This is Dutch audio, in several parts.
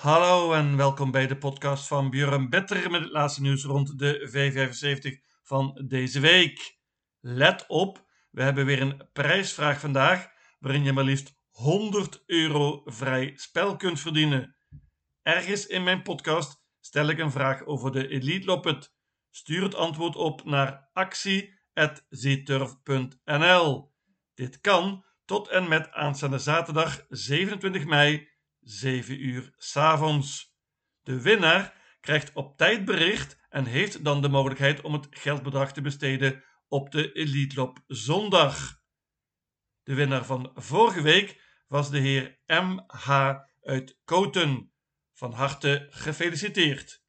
Hallo en welkom bij de podcast van Björn Better met het laatste nieuws rond de V75 van deze week. Let op, we hebben weer een prijsvraag vandaag waarin je maar liefst 100 euro vrij spel kunt verdienen. Ergens in mijn podcast stel ik een vraag over de Elite Loppet. Stuur het antwoord op naar actie.zeeturf.nl. Dit kan tot en met aanstaande zaterdag 27 mei 7 uur s'avonds. De winnaar krijgt op tijd bericht en heeft dan de mogelijkheid om het geldbedrag te besteden op de Elite Lop zondag. De winnaar van vorige week was de heer M.H. uit Koten. Van harte gefeliciteerd.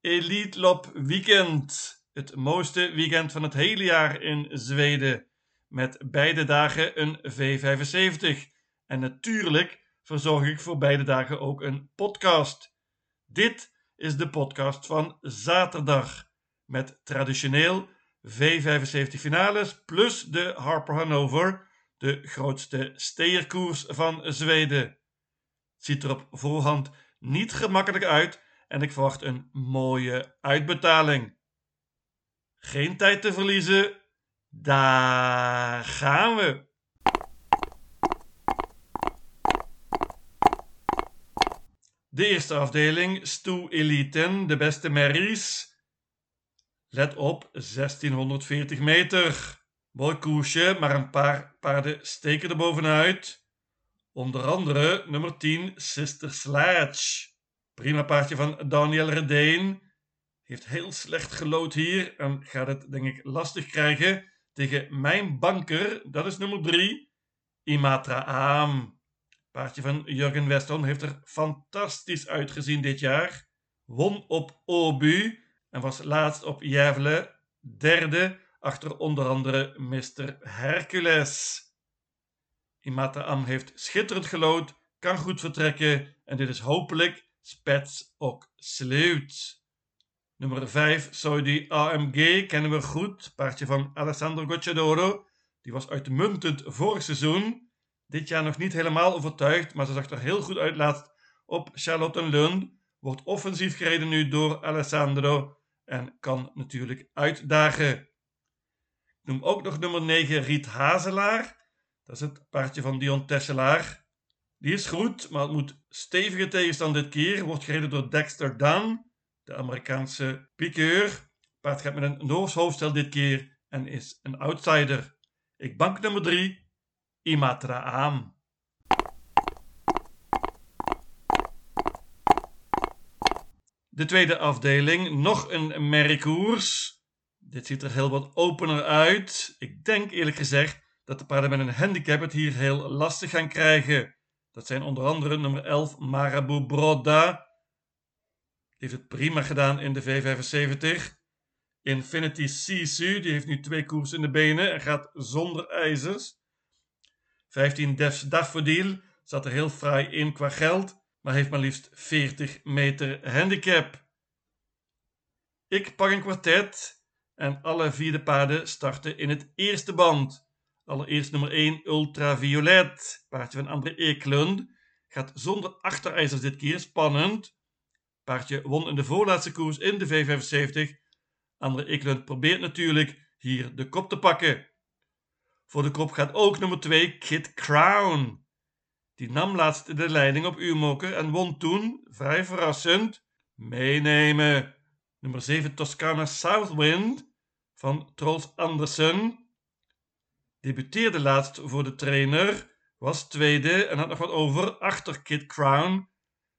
Elite Lop Weekend. Het mooiste weekend van het hele jaar in Zweden. Met beide dagen een V75. En natuurlijk verzorg ik voor beide dagen ook een podcast. Dit is de podcast van zaterdag. Met traditioneel V75 finales plus de Harper Hanover, de grootste steerkoers van Zweden. Ziet er op voorhand niet gemakkelijk uit en ik verwacht een mooie uitbetaling. Geen tijd te verliezen, daar gaan we! De eerste afdeling, Stoe Eliten, de beste merries. Let op, 1640 meter. Mooi koersje, maar een paar paarden steken er bovenuit. Onder andere nummer 10, Sister Sledge. Prima paardje van Daniel Redeen. Heeft heel slecht gelood hier en gaat het denk ik lastig krijgen tegen mijn banker. Dat is nummer 3, Imatra Aam. Paardje van Jurgen Westholm heeft er fantastisch uitgezien dit jaar. Won op Obu en was laatst op Järvle derde achter onder andere Mr. Hercules. Imata Am heeft schitterend gelood, kan goed vertrekken en dit is hopelijk spets ook sleut. Nummer 5, Saudi AMG, kennen we goed. Paardje van Alessandro Gocciadoro. Die was uitmuntend vorig seizoen. Dit jaar nog niet helemaal overtuigd, maar ze zag er heel goed uit laatst op Charlottenlund. Wordt offensief gereden nu door Alessandro en kan natuurlijk uitdagen. Ik noem ook nog nummer 9 Riet Hazelaar. Dat is het paardje van Dion Tesselaar. Die is goed, maar het moet stevige tegenstand dit keer. Wordt gereden door Dexter Dunn, de Amerikaanse piqueur. Paard gaat met een Noors hoofdstel dit keer en is een outsider. Ik bank nummer 3, Imatra aan. De tweede afdeling, nog een merkkoers. Dit ziet er heel wat opener uit. Ik denk eerlijk gezegd dat de paarden met een handicap het hier heel lastig gaan krijgen. Dat zijn onder andere nummer 11 Marabou Broda. Die heeft het prima gedaan in de V75. Infinity Sisu, die heeft nu twee koers in de benen en gaat zonder ijzers. 15 Defs Daffodil zat er heel fraai in qua geld, maar heeft maar liefst 40 meter handicap. Ik pak een kwartet en alle vier de paarden starten in het eerste band. Allereerst nummer 1 Ultraviolet, paardje van André Eklund. Gaat zonder achterijzers dit keer, spannend. Paardje won in de voorlaatste koers in de V75. André Eklund probeert natuurlijk hier de kop te pakken. Voor de kop gaat ook nummer 2 Kid Crown. Die nam laatst de leiding op Uurmoker en won toen, vrij verrassend, meenemen. Nummer 7 Toscana Southwind van Trolls Andersen. Debuteerde laatst voor de trainer, was tweede en had nog wat over achter Kid Crown.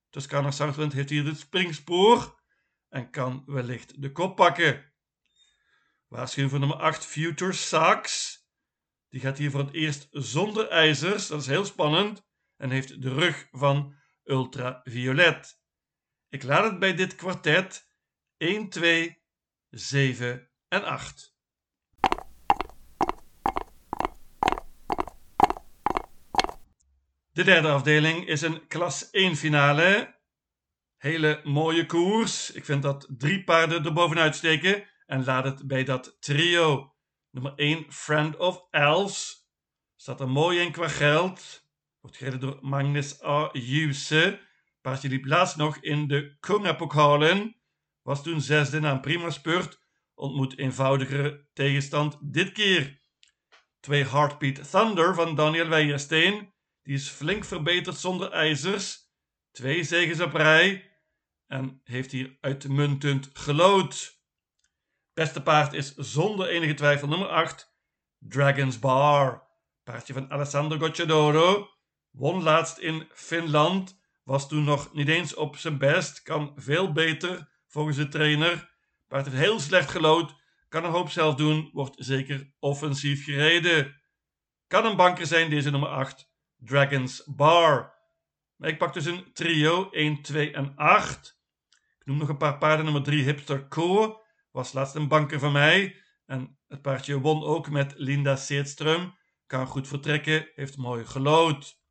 Toscana Southwind heeft hier het springspoor en kan wellicht de kop pakken. Waarschuwing voor nummer 8 Future Sax. Die gaat hier voor het eerst zonder ijzers, dat is heel spannend, en heeft de rug van ultraviolet. Ik laat het bij dit kwartet 1, 2, 7 en 8. De derde afdeling is een klas 1 finale. Hele mooie koers. Ik vind dat drie paarden er bovenuit steken en laat het bij dat trio. Nummer 1, Friend of Elves. Staat er mooi in qua geld. Wordt gereden door Magnus A. Juse. Paardje liep laatst nog in de Kungapokalen. Was toen zesde na een prima spurt. Ontmoet eenvoudigere tegenstand dit keer. Twee Heartbeat Thunder van Daniel Weijersteen. Die is flink verbeterd zonder ijzers. Twee zegens op rij. En heeft hier uitmuntend gelood. Beste paard is zonder enige twijfel nummer 8. Dragon's Bar. Paardje van Alessandro Gocciadoro. Won laatst in Finland. Was toen nog niet eens op zijn best. Kan veel beter volgens de trainer. Paard heeft heel slecht gelood. Kan een hoop zelf doen. Wordt zeker offensief gereden. Kan een banker zijn deze nummer 8. Dragon's Bar. Ik pak dus een trio 1, 2 en 8. Ik noem nog een paar paarden. Nummer 3 Hipster Co. Was laatst een banker van mij. En het paardje won ook met Linda Seedström. Kan goed vertrekken. Heeft mooi gelood.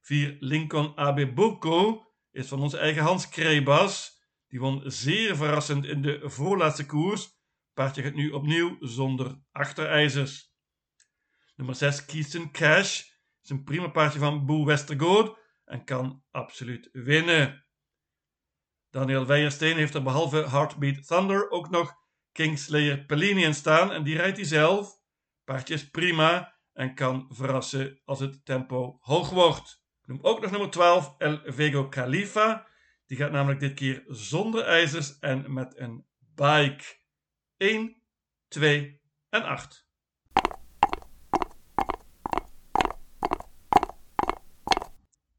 4 Lincoln Abebuco is van onze eigen Hans Krebas. Die won zeer verrassend in de voorlaatste koers. Paardje gaat nu opnieuw zonder achterijzers. Nummer 6 Keaton Cash is een prima paardje van Boe Westergaard en kan absoluut winnen. Daniel Weijersteen heeft er behalve Heartbeat Thunder ook nog Kingslayer in staan en die rijdt hij zelf. Paardje is prima en kan verrassen als het tempo hoog wordt. Ik noem ook nog nummer 12 El Vego Khalifa. Die gaat namelijk dit keer zonder ijzers en met een bike. 1, 2 en 8.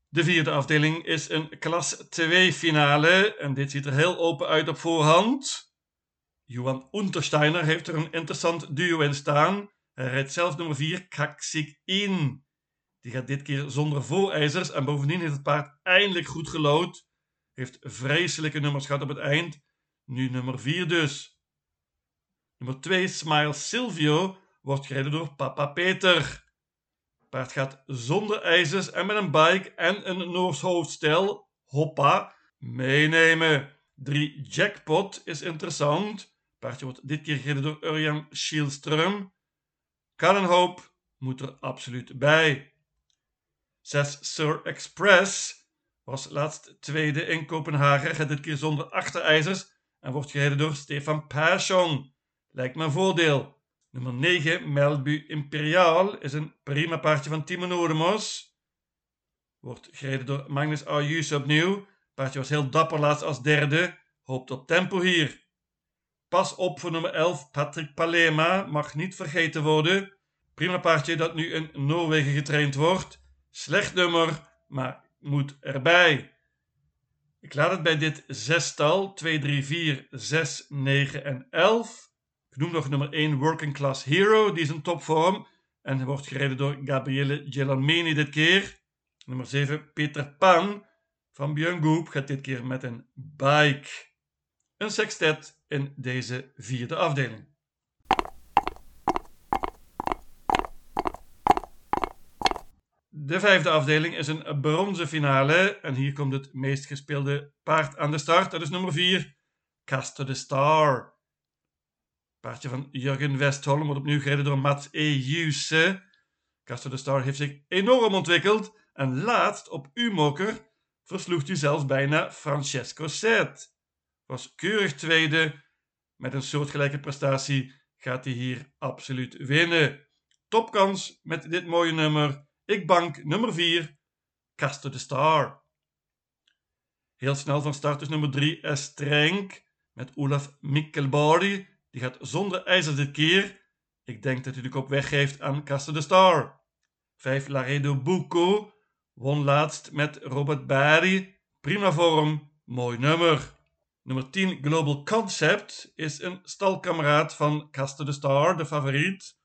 De vierde afdeling is een klas 2 finale en dit ziet er heel open uit op voorhand. Johan Untersteiner heeft er een interessant duo in staan. Hij rijdt zelf nummer 4, Kaksik in. Die gaat dit keer zonder voorijzers en bovendien heeft het paard eindelijk goed gelood. Heeft vreselijke nummers gehad op het eind. Nu nummer 4 dus. Nummer 2, Smile Silvio, wordt gereden door Papa Peter. Paard gaat zonder ijzers en met een bike en een Noors hoofdstel. Hoppa, meenemen. 3 Jackpot is interessant. Paardje wordt dit keer gereden door Urjan Schielström. Kan een hoop, moet er absoluut bij. 6 Sir Express was laatst tweede in Kopenhagen. Gaat dit keer zonder achterijzers en wordt gereden door Stefan Persson. Lijkt me een voordeel. Nummer 9, Melbu Imperial, is een prima paardje van Timo Noordemos. Wordt gereden door Magnus Ayus opnieuw. Paardje was heel dapper laatst als derde. Hoopt op tempo hier. Pas op voor nummer 11, Patrick Palema. Mag niet vergeten worden. Prima paardje dat nu in Noorwegen getraind wordt. Slecht nummer, maar moet erbij. Ik laat het bij dit zestal 2, 3, 4, 6, 9 en 11. Noem nog nummer 1 Working Class Hero, die is in topvorm en wordt gereden door Gabriele Gelormini dit keer. Nummer 7 Peter Pan van Björn Goop gaat dit keer met een bike. Een sextet in deze vierde afdeling. De vijfde afdeling is een bronzen finale en hier komt het meest gespeelde paard aan de start. Dat is nummer 4, Castor the Star. Paardje van Jurgen Westholm wordt opnieuw gereden door Mats E. Juse. Castor de Star heeft zich enorm ontwikkeld en laatst op U-moker versloeg hij zelfs bijna Francesco Set. Was keurig tweede. Met een soortgelijke prestatie gaat hij hier absoluut winnen. Topkans met dit mooie nummer. Ik bank nummer 4, Castor de Star. Heel snel van start is nummer 3, Estrenk met Olaf Mikkelbody die gaat zonder ijzer dit keer. Ik denk dat hij de kop weggeeft aan Castor de Star. 5 Laredo Buco won laatst met Robert Barry. Prima vorm, mooi nummer. Nummer 10 Global Concept is een stalkameraad van Castor de Star, de favoriet.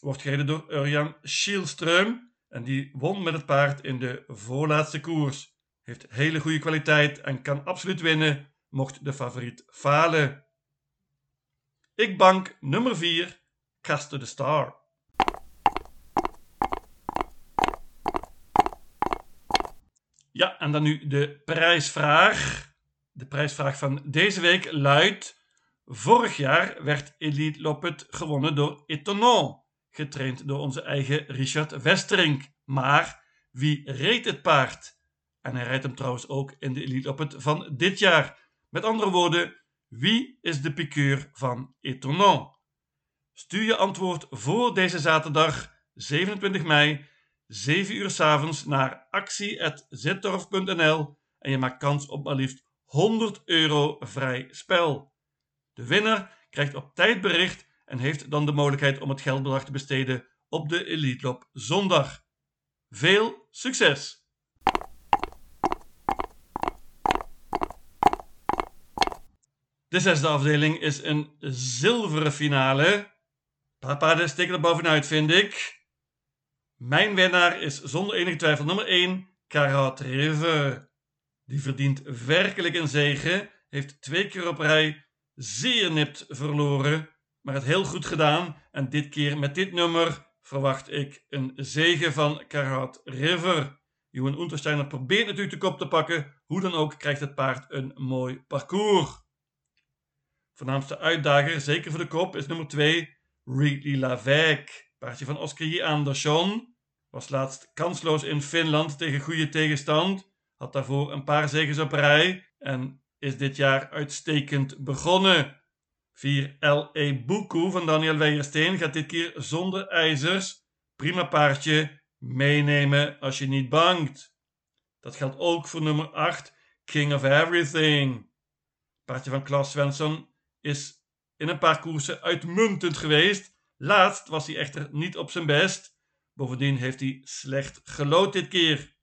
Wordt gereden door Urjan Schielström en die won met het paard in de voorlaatste koers. Heeft hele goede kwaliteit en kan absoluut winnen mocht de favoriet falen. Ik bank nummer 4, Castor de Star. Ja, en dan nu de prijsvraag. De prijsvraag van deze week luidt: Vorig jaar werd Elite Loppet gewonnen door Etonon, getraind door onze eigen Richard Westerink. Maar wie reed het paard? En hij rijdt hem trouwens ook in de Elite op het van dit jaar. Met andere woorden, wie is de piqueur van Etonnant? Stuur je antwoord voor deze zaterdag 27 mei, 7 uur s avonds naar actie.zittorf.nl en je maakt kans op maar liefst 100 euro vrij spel. De winnaar krijgt op tijd bericht en heeft dan de mogelijkheid om het geldbedrag te besteden op de Elite Loop zondag. Veel succes! De zesde afdeling is een zilveren finale. Papa, de steken er bovenuit, vind ik. Mijn winnaar is zonder enige twijfel nummer 1, Karat River. Die verdient werkelijk een zegen, heeft twee keer op rij zeer nipt verloren, maar het heel goed gedaan. En dit keer met dit nummer verwacht ik een zegen van Karat River. Johan Untersteiner probeert natuurlijk de kop te pakken. Hoe dan ook krijgt het paard een mooi parcours. Voornaamste uitdager, zeker voor de kop, is nummer 2, Ridley Lavec. Paardje van Oscar J. Andersson. Was laatst kansloos in Finland tegen goede tegenstand. Had daarvoor een paar zegens op rij. En is dit jaar uitstekend begonnen. 4 L.E. Buku van Daniel Weijersteen gaat dit keer zonder ijzers. Prima paardje, meenemen als je niet bangt. Dat geldt ook voor nummer 8, King of Everything. Paardje van Klaas Svensson is in een paar koersen uitmuntend geweest. Laatst was hij echter niet op zijn best. Bovendien heeft hij slecht gelood dit keer.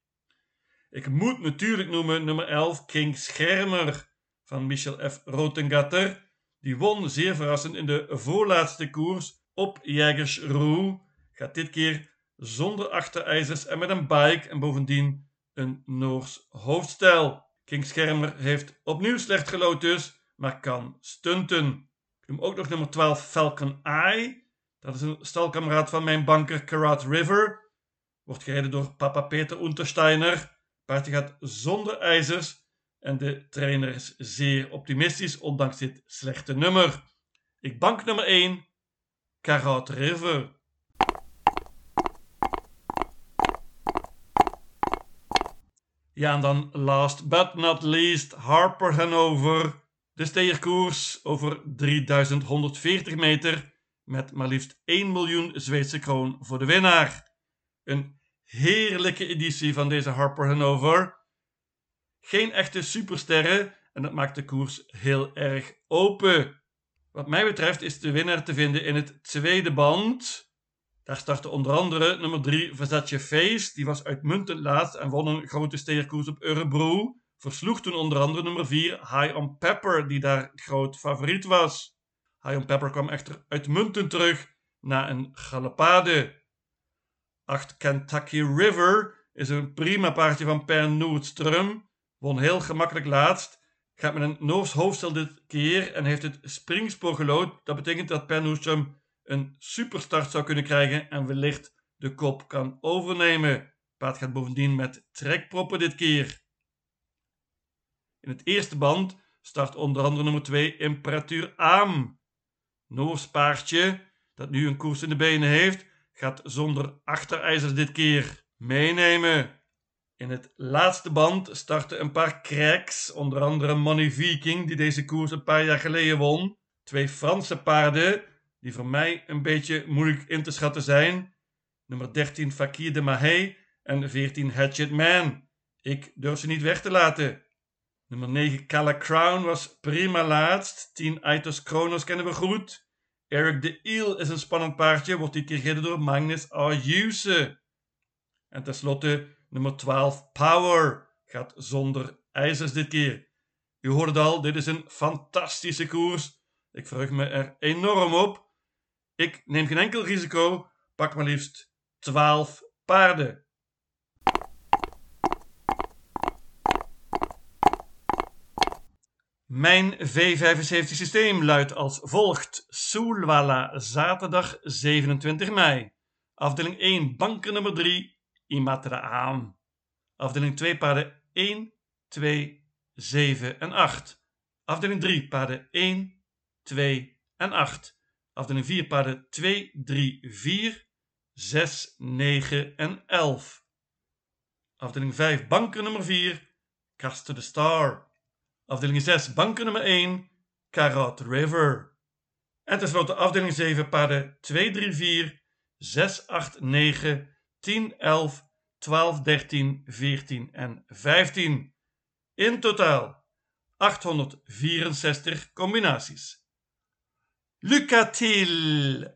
Ik moet natuurlijk noemen nummer 11 King Schermer van Michel F. Rotengatter. Die won zeer verrassend in de voorlaatste koers op Jägersroe. Gaat dit keer zonder achterijzers en met een bike en bovendien een Noors hoofdstijl. King Schermer heeft opnieuw slecht gelood dus, maar kan stunten. Ik noem ook nog nummer 12 Falcon Eye. Dat is een stalkameraad van mijn banker Karat River. Wordt gereden door papa Peter Untersteiner. Paardje gaat zonder ijzers en de trainer is zeer optimistisch ondanks dit slechte nummer. Ik bank nummer 1, Karat River. Ja, en dan last but not least Harper Hanover. De steerkoers over 3140 meter met maar liefst 1 miljoen Zweedse kroon voor de winnaar. Een heerlijke editie van deze Harper Hanover. Geen echte supersterren en dat maakt de koers heel erg open. Wat mij betreft is de winnaar te vinden in het tweede band. Daar startte onder andere nummer 3 Versace Face. Die was uitmuntend laatst en won een grote steerkoers op Örebro. Versloeg toen onder andere nummer 4 High on Pepper, die daar groot favoriet was. High on Pepper kwam echter uitmuntend terug na een galopade. 8 Kentucky River is een prima paardje van Per Noordström. Won heel gemakkelijk laatst. Gaat met een Noors hoofdstel dit keer en heeft het springspoor gelood. Dat betekent dat Per Noordström een superstart zou kunnen krijgen en wellicht de kop kan overnemen. Paard gaat bovendien met trekproppen dit keer. In het eerste band start onder andere nummer 2 Imperatuur Aam. Noors paardje, dat nu een koers in de benen heeft, gaat zonder achterijzers dit keer meenemen. In het laatste band starten een paar cracks, onder andere Money Viking, die deze koers een paar jaar geleden won. Twee Franse paarden, die voor mij een beetje moeilijk in te schatten zijn. Nummer 13 Fakir de Mahé en 14 Hatchet Man. Ik durf ze niet weg te laten. Nummer 9 Cala Crown was prima laatst. 10 Aitos Kronos kennen we goed. Eric de Eel is een spannend paardje, wordt die keer gereden door Magnus Ayuse. En tenslotte nummer 12 Power gaat zonder ijzers dit keer. U hoort het al, dit is een fantastische koers. Ik verheug me er enorm op. Ik neem geen enkel risico, pak maar liefst 12 paarden. Mijn V75 systeem luidt als volgt: Soelwala, zaterdag 27 mei. Afdeling 1, banken nummer 3, Imatra aan. Afdeling 2, paarden 1, 2, 7 en 8. Afdeling 3, paarden 1, 2 en 8. Afdeling 4, paarden 2, 3, 4, 6, 9 en 11. Afdeling 5, banken nummer 4, Cast to the Star. Afdeling 6, banken nummer 1, Carrot River. En tenslotte afdeling 7, paarden 2, 3, 4, 6, 8, 9, 10, 11, 12, 13, 14 en 15. In totaal 864 combinaties. Lucatil!